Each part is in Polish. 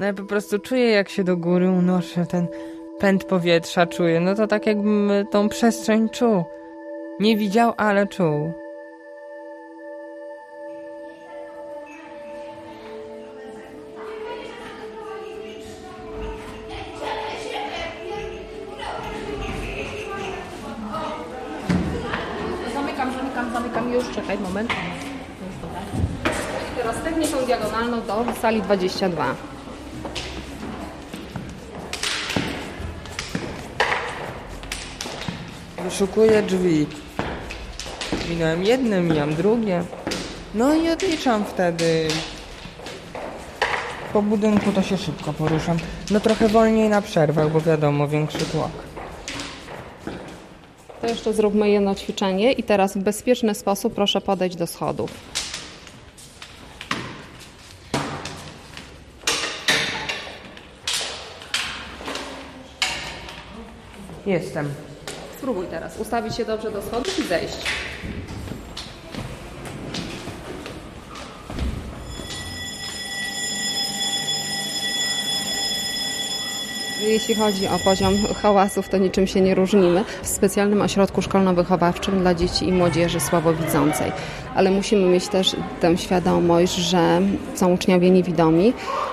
No ja po prostu czuję, jak się do góry unoszę, ten pęd powietrza czuję. No to tak jakbym tą przestrzeń czuł. Nie widział, ale czuł. Zamykam, zamykam, zamykam już, czekaj, moment. I teraz techniką diagonalną do sali 22. Wyszukuję drzwi. Minąłem jedne, mijam drugie. No i odliczam wtedy. Po budynku to się szybko poruszam. No trochę wolniej na przerwach, bo wiadomo, większy tłok. To jeszcze zróbmy jedno ćwiczenie i teraz w bezpieczny sposób proszę podejść do schodów. Jestem. Spróbuj teraz ustawić się dobrze do schodów i zejść. Jeśli chodzi o poziom hałasów, to niczym się nie różnimy w specjalnym ośrodku szkolno-wychowawczym dla dzieci i młodzieży słabowidzącej. Ale musimy mieć też tę świadomość, że są uczniowie niewidomi,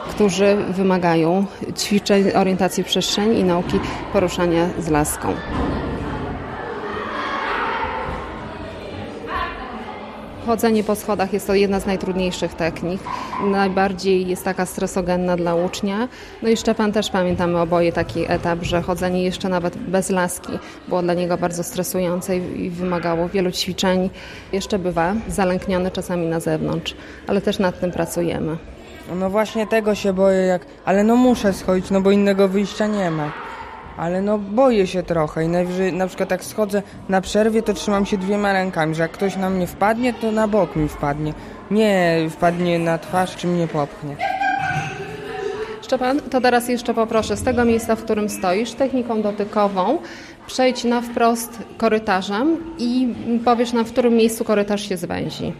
którzy wymagają ćwiczeń orientacji w przestrzeni i nauki poruszania z laską. Chodzenie po schodach jest to jedna z najtrudniejszych technik. Najbardziej jest taka stresogenna dla ucznia. No i Szczepan też pamiętamy oboje taki etap, że chodzenie jeszcze nawet bez laski było dla niego bardzo stresujące i wymagało wielu ćwiczeń. Jeszcze bywa zalękniony czasami na zewnątrz, ale też nad tym pracujemy. No właśnie tego się boję, jak... Ale no muszę schodzić, no bo innego wyjścia nie ma. Ale no boję się trochę i najwyżej, na przykład jak schodzę na przerwie, to trzymam się dwiema rękami, że jak ktoś na mnie wpadnie, to na bok mi wpadnie. Nie wpadnie na twarz, czy mnie popchnie. Szczepan, to teraz jeszcze poproszę z tego miejsca, w którym stoisz, techniką dotykową, przejdź na wprost korytarzem i powiesz nam, w którym miejscu korytarz się zwęzi.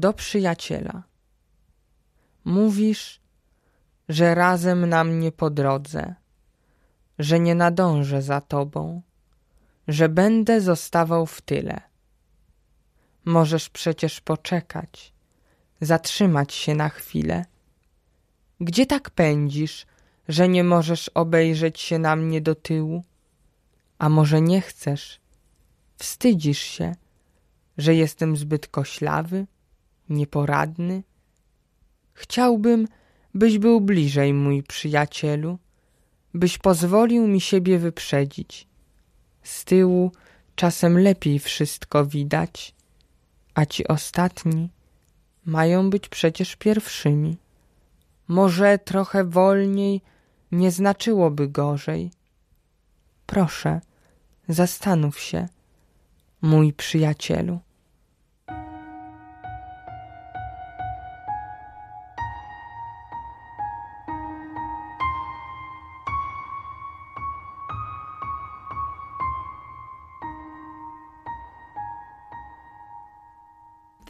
Do przyjaciela. Mówisz, że razem nam nie po drodze, że nie nadążę za tobą, że będę zostawał w tyle. Możesz przecież poczekać, zatrzymać się na chwilę. Gdzie tak pędzisz, że nie możesz obejrzeć się na mnie do tyłu? A może nie chcesz? Wstydzisz się, że jestem zbyt koślawy, nieporadny? Chciałbym, byś był bliżej, mój przyjacielu, byś pozwolił mi siebie wyprzedzić. Z tyłu czasem lepiej wszystko widać, a ci ostatni mają być przecież pierwszymi. Może trochę wolniej nie znaczyłoby gorzej. Proszę, zastanów się, mój przyjacielu.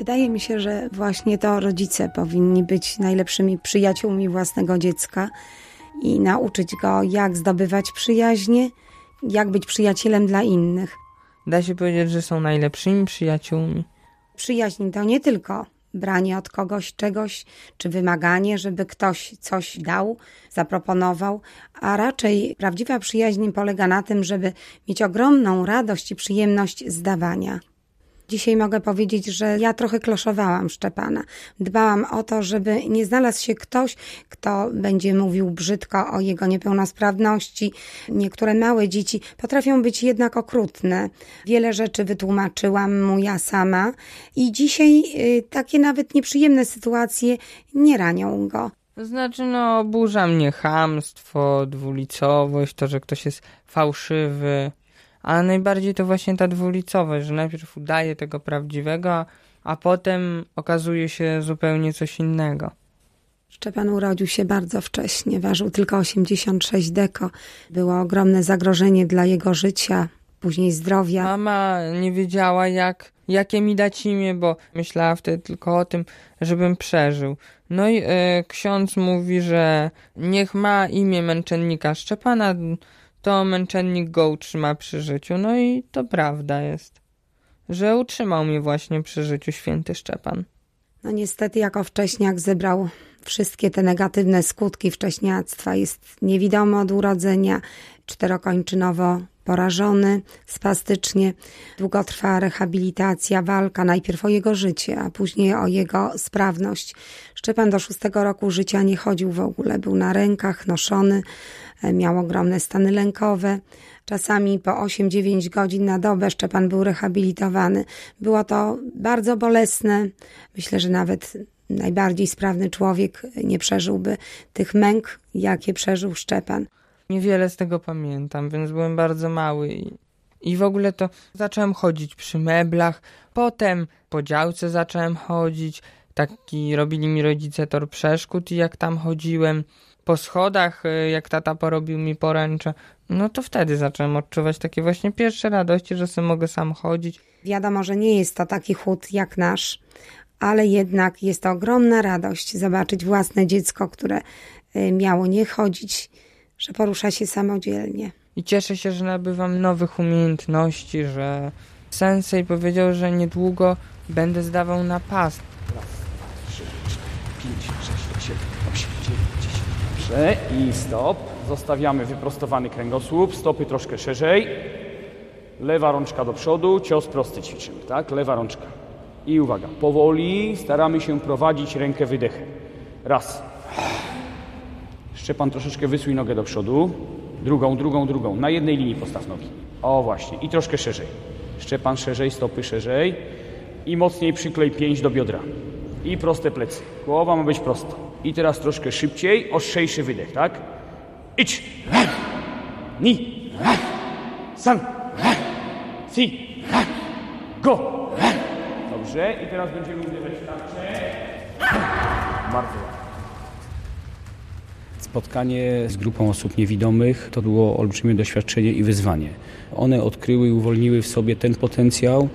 Wydaje mi się, że właśnie to rodzice powinni być najlepszymi przyjaciółmi własnego dziecka i nauczyć go, jak zdobywać przyjaźnie, jak być przyjacielem dla innych. Da się powiedzieć, że są najlepszymi przyjaciółmi. Przyjaźń to nie tylko branie od kogoś czegoś, czy wymaganie, żeby ktoś coś dał, zaproponował, a raczej prawdziwa przyjaźń polega na tym, żeby mieć ogromną radość i przyjemność z dawania. Dzisiaj mogę powiedzieć, że ja trochę kloszowałam Szczepana. Dbałam o to, żeby nie znalazł się ktoś, kto będzie mówił brzydko o jego niepełnosprawności. Niektóre małe dzieci potrafią być jednak okrutne. Wiele rzeczy wytłumaczyłam mu ja sama i dzisiaj y, takie nawet nieprzyjemne sytuacje nie ranią go. Znaczy, no, oburza mnie chamstwo, dwulicowość, to, że ktoś jest fałszywy. Ale najbardziej to właśnie ta dwulicowość, że najpierw udaje tego prawdziwego, a potem okazuje się zupełnie coś innego. Szczepan urodził się bardzo wcześnie, ważył tylko 86 deko. Było ogromne zagrożenie dla jego życia, później zdrowia. Mama nie wiedziała, jak, jakie mi dać imię, bo myślała wtedy tylko o tym, żebym przeżył. No i e, ksiądz mówi, że niech ma imię męczennika Szczepana, to męczennik go utrzyma przy życiu. No i to prawda jest, że utrzymał mnie właśnie przy życiu święty Szczepan. No niestety jako wcześniak zebrał wszystkie te negatywne skutki wcześniactwa. Jest niewidomy od urodzenia, czterokończynowo porażony spastycznie. Długo rehabilitacja, walka najpierw o jego życie, a później o jego sprawność. Szczepan do szóstego roku życia nie chodził w ogóle, był na rękach, noszony, e, miał ogromne stany lękowe. Czasami po 8-9 godzin na dobę Szczepan był rehabilitowany. Było to bardzo bolesne. Myślę, że nawet najbardziej sprawny człowiek nie przeżyłby tych męk, jakie przeżył Szczepan. Niewiele z tego pamiętam, więc byłem bardzo mały i, i w ogóle to zacząłem chodzić przy meblach. Potem po działce zacząłem chodzić. Taki robili mi rodzice tor przeszkód i jak tam chodziłem po schodach, y, jak tata porobił mi poręcze, no to wtedy zacząłem odczuwać takie właśnie pierwsze radości, że sobie mogę sam chodzić. Wiadomo, że nie jest to taki chód jak nasz, ale jednak jest to ogromna radość zobaczyć własne dziecko, które y, miało nie chodzić, że porusza się samodzielnie. I cieszę się, że nabywam nowych umiejętności, że sensei powiedział, że niedługo będę zdawał na pas. Raz, dwa, trzy, cztery, pięć, sześć, siedem, osiem, dziewięć, dziesięć. Dobrze i stop. Zostawiamy wyprostowany kręgosłup, stopy troszkę szerzej. Lewa rączka do przodu, cios prosty ćwiczymy, tak? Lewa rączka. I uwaga, powoli staramy się prowadzić rękę wydechem. Raz. Szczepan troszeczkę wysuń nogę do przodu. Drugą, drugą, drugą. Na jednej linii postaw nogi. O właśnie. I troszkę szerzej. Szczepan szerzej, stopy szerzej. I mocniej przyklej pięść do biodra. I proste plecy. Głowa ma być prosta. I teraz troszkę szybciej, ostrzejszy wydech, tak? Idź. Ni. San. Si. Go. Dobrze. I teraz będziemy uderzać w tarczę. Bardzo ładnie. Spotkanie z grupą osób niewidomych to było olbrzymie doświadczenie i wyzwanie. One odkryły i uwolniły w sobie ten potencjał,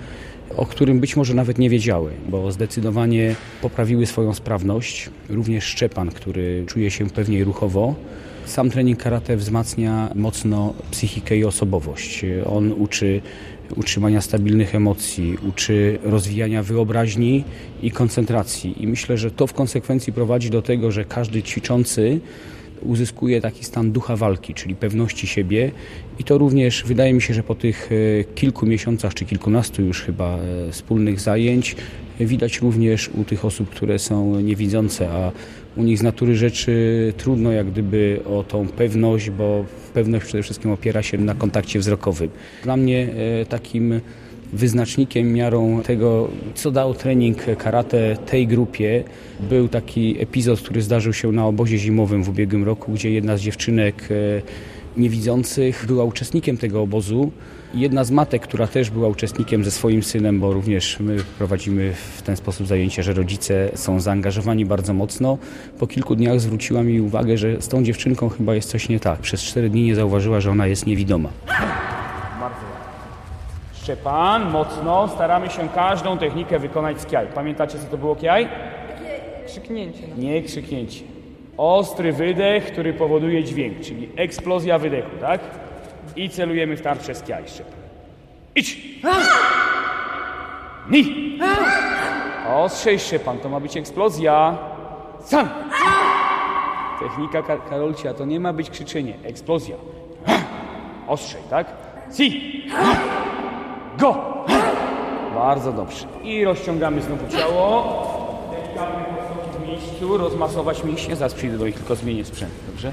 o którym być może nawet nie wiedziały, bo zdecydowanie poprawiły swoją sprawność. Również Szczepan, który czuje się pewniej ruchowo. Sam trening karate wzmacnia mocno psychikę i osobowość. On uczy utrzymania stabilnych emocji, uczy rozwijania wyobraźni i koncentracji. I myślę, że to w konsekwencji prowadzi do tego, że każdy ćwiczący uzyskuje taki stan ducha walki, czyli pewności siebie i to również wydaje mi się, że po tych e, kilku miesiącach czy kilkunastu już chyba e, wspólnych zajęć widać również u tych osób, które są niewidzące, a u nich z natury rzeczy trudno jak gdyby o tą pewność, bo pewność przede wszystkim opiera się na kontakcie wzrokowym. Dla mnie e, takim wyznacznikiem, miarą tego, co dał trening karate tej grupie, był taki epizod, który zdarzył się na obozie zimowym w ubiegłym roku, gdzie jedna z dziewczynek e, niewidzących była uczestnikiem tego obozu. Jedna z matek, która też była uczestnikiem ze swoim synem, bo również my prowadzimy w ten sposób zajęcia, że rodzice są zaangażowani bardzo mocno. Po kilku dniach zwróciła mi uwagę, że z tą dziewczynką chyba jest coś nie tak. Przez cztery dni nie zauważyła, że ona jest niewidoma. Szczepan, mocno. Staramy się każdą technikę wykonać z kiaj. Pamiętacie, co to było kiaj? Krzyknięcie. No. Nie krzyknięcie. Ostry wydech, który powoduje dźwięk, czyli eksplozja wydechu, tak? I celujemy w tarczę z kiaj, Szczepan. Idź! Ni! Ostrzej, Szczepan, to ma być eksplozja. San! Technika Kar Karolcia to nie ma być krzyczenie, eksplozja. Ostrzej, tak? Si! Go! Bardzo dobrze. I rozciągamy znowu ciało. Delikatnie w miejscu, rozmasować mięśnie. Zaraz przyjdę do nich, tylko zmienię sprzęt, dobrze?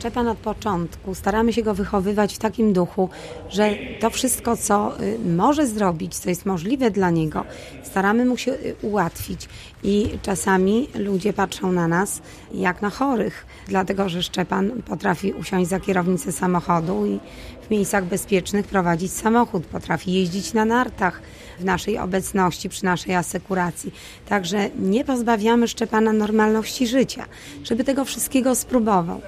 Szczepan od początku staramy się go wychowywać w takim duchu, że to wszystko, co y, może zrobić, co jest możliwe dla niego, staramy mu się y, ułatwić. I czasami ludzie patrzą na nas jak na chorych, dlatego że Szczepan potrafi usiąść za kierownicę samochodu i w miejscach bezpiecznych prowadzić samochód, potrafi jeździć na nartach w naszej obecności, przy naszej asekuracji. Także nie pozbawiamy Szczepana normalności życia, żeby tego wszystkiego spróbował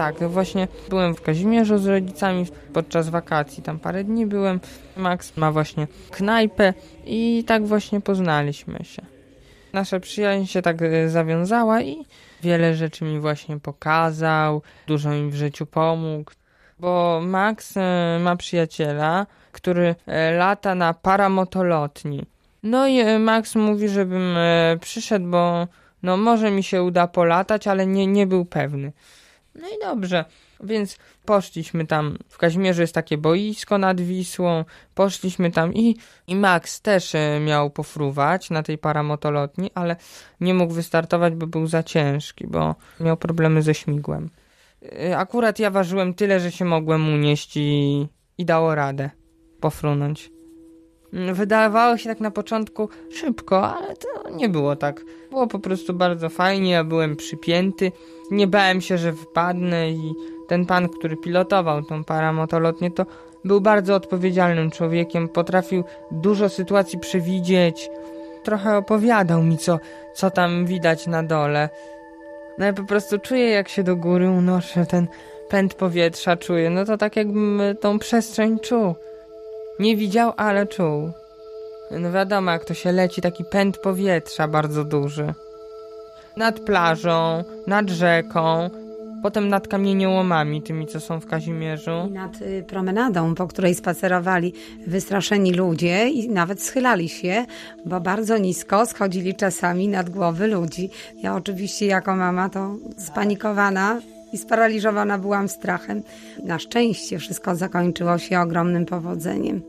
tak, właśnie byłem w Kazimierzu z rodzicami podczas wakacji, tam parę dni byłem. Max ma właśnie knajpę i tak właśnie poznaliśmy się. Nasza przyjaźń się tak e, zawiązała i wiele rzeczy mi właśnie pokazał, dużo mi w życiu pomógł. Bo Max e, ma przyjaciela, który e, lata na paramotolotni. No i Max mówi, żebym przyszedł, bo no może mi się uda polatać, ale nie, nie był pewny. No i dobrze. Więc poszliśmy tam, w Kazimierzu jest takie boisko nad Wisłą, poszliśmy tam i, i Max też e, miał pofruwać na tej paramotolotni, ale nie mógł wystartować, bo był za ciężki, bo miał problemy ze śmigłem. E, akurat ja ważyłem tyle, że się mogłem unieść i, i dało radę pofrunąć. Wydawało się tak na początku szybko, ale to nie było tak. Było po prostu bardzo fajnie, ja byłem przypięty, nie bałem się, że wpadnę i ten pan, który pilotował tą paramotolotnię, to był bardzo odpowiedzialnym człowiekiem, potrafił dużo sytuacji przewidzieć. Trochę opowiadał mi, co, co tam widać na dole. No ja po prostu czuję, jak się do góry unoszę, ten pęd powietrza czuję. No to tak jakbym tą przestrzeń czuł. Nie widział, ale czuł. No wiadomo, jak to się leci, taki pęd powietrza bardzo duży. Nad plażą, nad rzeką, potem nad kamieniołomami, tymi, co są w Kazimierzu. I nad y, promenadą, po której spacerowali wystraszeni ludzie i nawet schylali się, bo bardzo nisko schodzili czasami nad głowy ludzi. Ja oczywiście jako mama to spanikowana i sparaliżowana byłam strachem. Na szczęście wszystko zakończyło się ogromnym powodzeniem.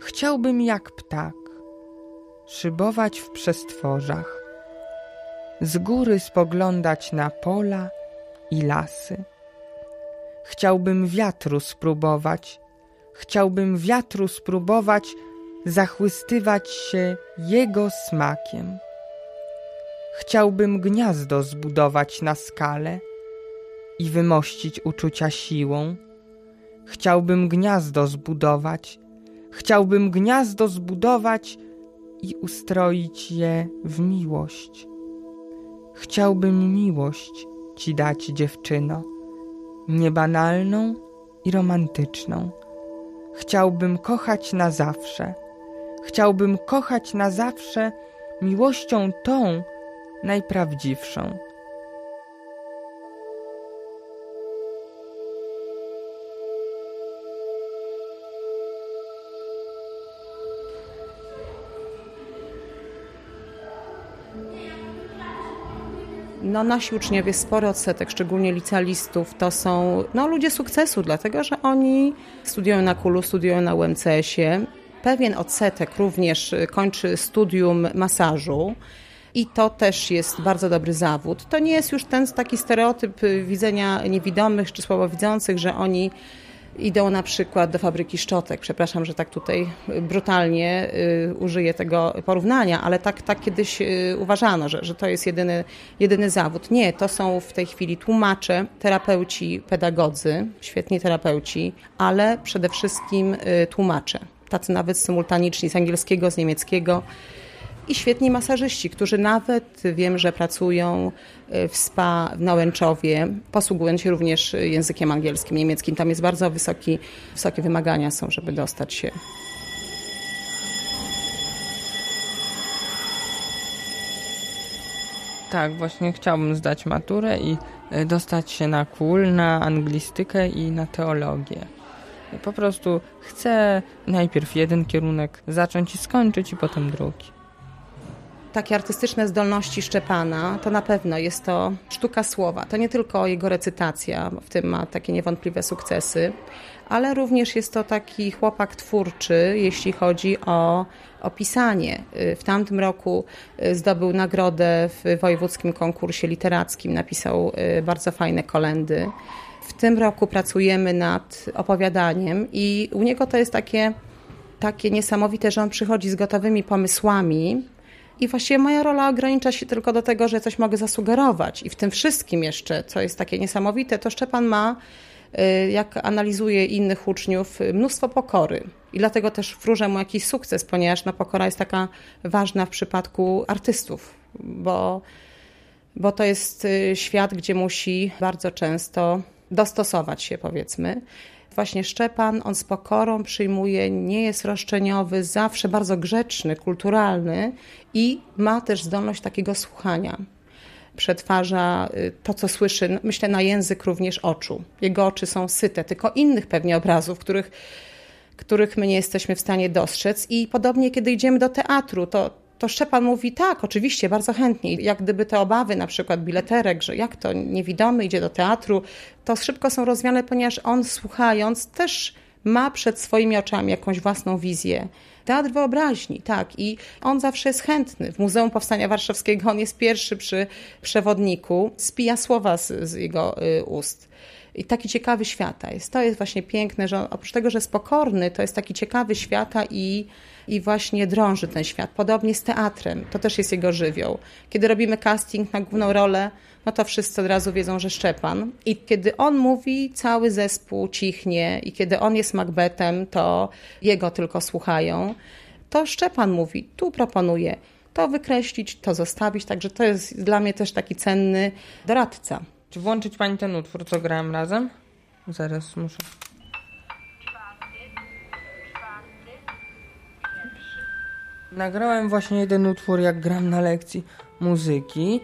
Chciałbym jak ptak szybować w przestworzach, z góry spoglądać na pola i lasy. Chciałbym wiatru spróbować, chciałbym wiatru spróbować zachwystywać się jego smakiem. Chciałbym gniazdo zbudować na skale i wymościć uczucia siłą. Chciałbym gniazdo zbudować, chciałbym gniazdo zbudować i ustroić je w miłość. Chciałbym miłość ci dać, dziewczyno, niebanalną i romantyczną Chciałbym kochać na zawsze. Chciałbym kochać na zawsze miłością tą najprawdziwszą. No, nasi uczniowie, spory odsetek, szczególnie licealistów, to są no, ludzie sukcesu, dlatego że oni studiują na KULU, studiują na UMCS-ie. Pewien odsetek również kończy studium masażu. I to też jest bardzo dobry zawód. To nie jest już ten taki stereotyp widzenia niewidomych czy słabowidzących, że oni idą na przykład do fabryki szczotek. Przepraszam, że tak tutaj brutalnie y, użyję tego porównania, ale tak, tak kiedyś y, uważano, że, że to jest jedyny, jedyny zawód. Nie, to są w tej chwili tłumacze, terapeuci, pedagodzy, świetni terapeuci, ale przede wszystkim y, tłumacze. Tacy nawet symultaniczni z angielskiego, z niemieckiego i świetni masażyści, którzy nawet wiem, że pracują e, w spa w Nałęczowie, posługując się również językiem angielskim, niemieckim. Tam jest bardzo wysoki, wysokie wymagania są, żeby dostać się. Tak, właśnie chciałbym zdać maturę i e, dostać się na KUL, na anglistykę i na teologię. Po prostu chcę najpierw jeden kierunek zacząć i skończyć, i potem drugi. Takie artystyczne zdolności Szczepana, to na pewno jest to sztuka słowa. To nie tylko jego recytacja, w tym ma takie niewątpliwe sukcesy, ale również jest to taki chłopak twórczy, jeśli chodzi o, o pisanie. W tamtym roku y, zdobył nagrodę w wojewódzkim konkursie literackim, napisał y, bardzo fajne kolendy. W tym roku pracujemy nad opowiadaniem i u niego to jest takie, takie niesamowite, że on przychodzi z gotowymi pomysłami, i właściwie moja rola ogranicza się tylko do tego, że coś mogę zasugerować. I w tym wszystkim jeszcze, co jest takie niesamowite, to Szczepan ma, y, jak analizuje innych uczniów, mnóstwo pokory. I dlatego też wróżę mu jakiś sukces, ponieważ no, pokora jest taka ważna w przypadku artystów, bo, bo to jest y, świat, gdzie musi bardzo często dostosować się, powiedzmy właśnie Szczepan, on z pokorą przyjmuje, nie jest roszczeniowy, zawsze bardzo grzeczny, kulturalny i ma też zdolność takiego słuchania. Przetwarza y, to, co słyszy, myślę, na język również oczu. Jego oczy są syte, tylko innych pewnie obrazów, których, których my nie jesteśmy w stanie dostrzec. I podobnie, kiedy idziemy do teatru, to to Szczepan mówi tak, oczywiście, bardzo chętnie. Jak gdyby te obawy, na przykład bileterek, że jak to niewidomy idzie do teatru, to szybko są rozwiane, ponieważ on słuchając też ma przed swoimi oczami jakąś własną wizję. Teatr wyobraźni, tak. I on zawsze jest chętny. W Muzeum Powstania Warszawskiego on jest pierwszy przy przewodniku, spija słowa z, z jego y, ust. I taki ciekawy świata jest. To jest właśnie piękne, że oprócz tego, że jest pokorny, to jest taki ciekawy świata i i właśnie drąży ten świat. Podobnie z teatrem, to też jest jego żywioł. Kiedy robimy casting na główną rolę, no to wszyscy od razu wiedzą, że Szczepan. I kiedy on mówi, cały zespół cichnie i kiedy on jest Macbethem, to jego tylko słuchają. To Szczepan mówi, tu proponuję to wykreślić, to zostawić, także to jest dla mnie też taki cenny doradca. Czy włączyć Pani ten utwór, co grałem razem? Zaraz muszę. Nagrałem właśnie jeden utwór, jak gram na lekcji muzyki.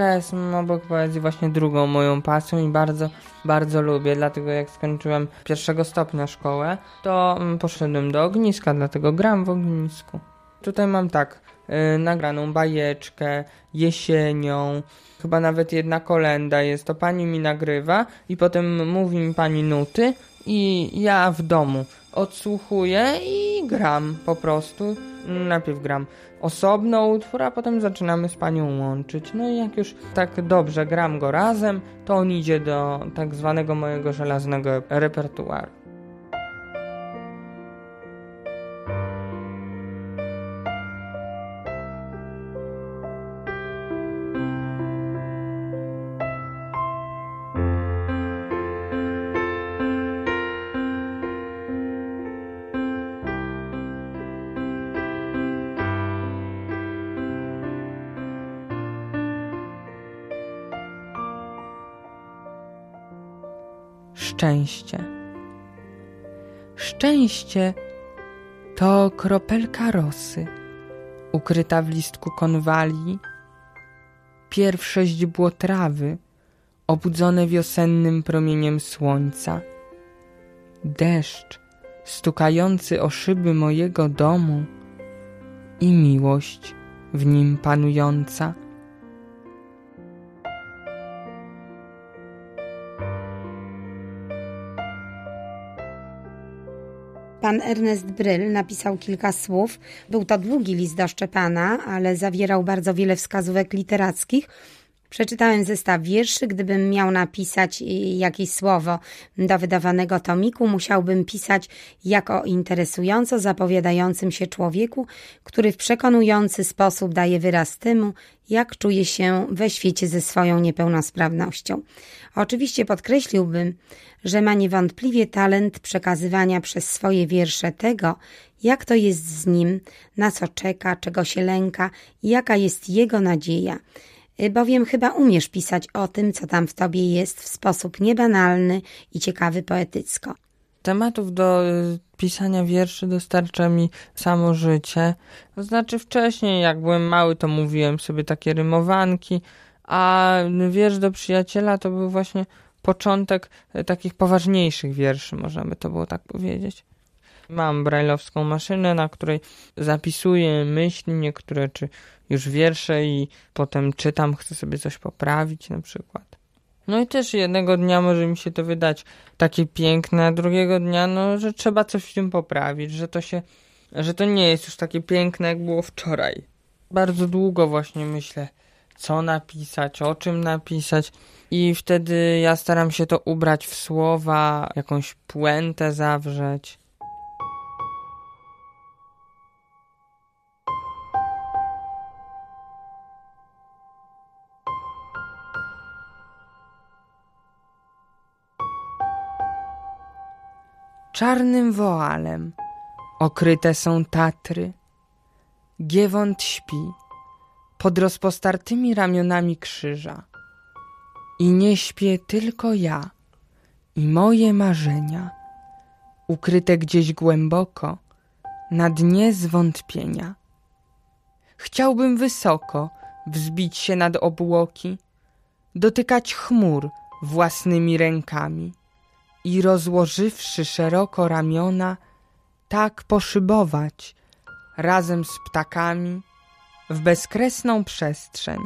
Muzyka jest obok poezji właśnie drugą moją pasją i bardzo, bardzo lubię, dlatego jak skończyłem pierwszego stopnia szkołę, to mm, poszedłem do ogniska, dlatego gram w ognisku. Tutaj mam tak, yy, nagraną bajeczkę, jesienią, chyba nawet jedna kolenda jest, to pani mi nagrywa i potem mówi mi pani nuty i ja w domu odsłuchuję i gram po prostu. Najpierw gram osobno utwór, a potem zaczynamy z panią łączyć. No i jak już tak dobrze gram go razem, to on idzie do tak zwanego mojego żelaznego repertuaru. Szczęście. Szczęście to kropelka rosy, ukryta w listku konwali, pierwsze źdźbło trawy, obudzone wiosennym promieniem słońca, deszcz stukający o szyby mojego domu i miłość w nim panująca. Pan Ernest Bryl napisał kilka słów. Był to długi list do Szczepana, ale zawierał bardzo wiele wskazówek literackich. Przeczytałem zestaw wierszy. Gdybym miał napisać jakieś słowo do wydawanego tomiku, musiałbym pisać jako interesująco zapowiadającym się człowieku, który w przekonujący sposób daje wyraz temu, jak czuje się we świecie ze swoją niepełnosprawnością. Oczywiście podkreśliłbym, że ma niewątpliwie talent przekazywania przez swoje wiersze tego, jak to jest z nim, na co czeka, czego się lęka i jaka jest jego nadzieja. Bowiem chyba umiesz pisać o tym, co tam w tobie jest w sposób niebanalny i ciekawy poetycko. Tematów do y, pisania wierszy dostarcza mi samo życie. To znaczy wcześniej, jak byłem mały, to mówiłem sobie takie rymowanki, a wiersz do przyjaciela to był właśnie początek e, takich poważniejszych wierszy, możemy to było tak powiedzieć. Mam brajlowską maszynę, na której zapisuję myśli niektóre, czy już wiersze i potem czytam, chcę sobie coś poprawić na przykład. No i też jednego dnia może mi się to wydać takie piękne, a drugiego dnia, no, że trzeba coś w tym poprawić, że to się, że to nie jest już takie piękne, jak było wczoraj. Bardzo długo właśnie myślę, co napisać, o czym napisać. I wtedy ja staram się to ubrać w słowa, jakąś puentę zawrzeć. Czarnym woalem okryte są Tatry. Giewont śpi pod rozpostartymi ramionami krzyża. I nie śpię tylko ja i moje marzenia, ukryte gdzieś głęboko na dnie zwątpienia. Chciałbym wysoko wzbić się nad obłoki, dotykać chmur własnymi rękami i rozłożywszy szeroko ramiona, tak poszybować razem z ptakami w bezkresną przestrzeń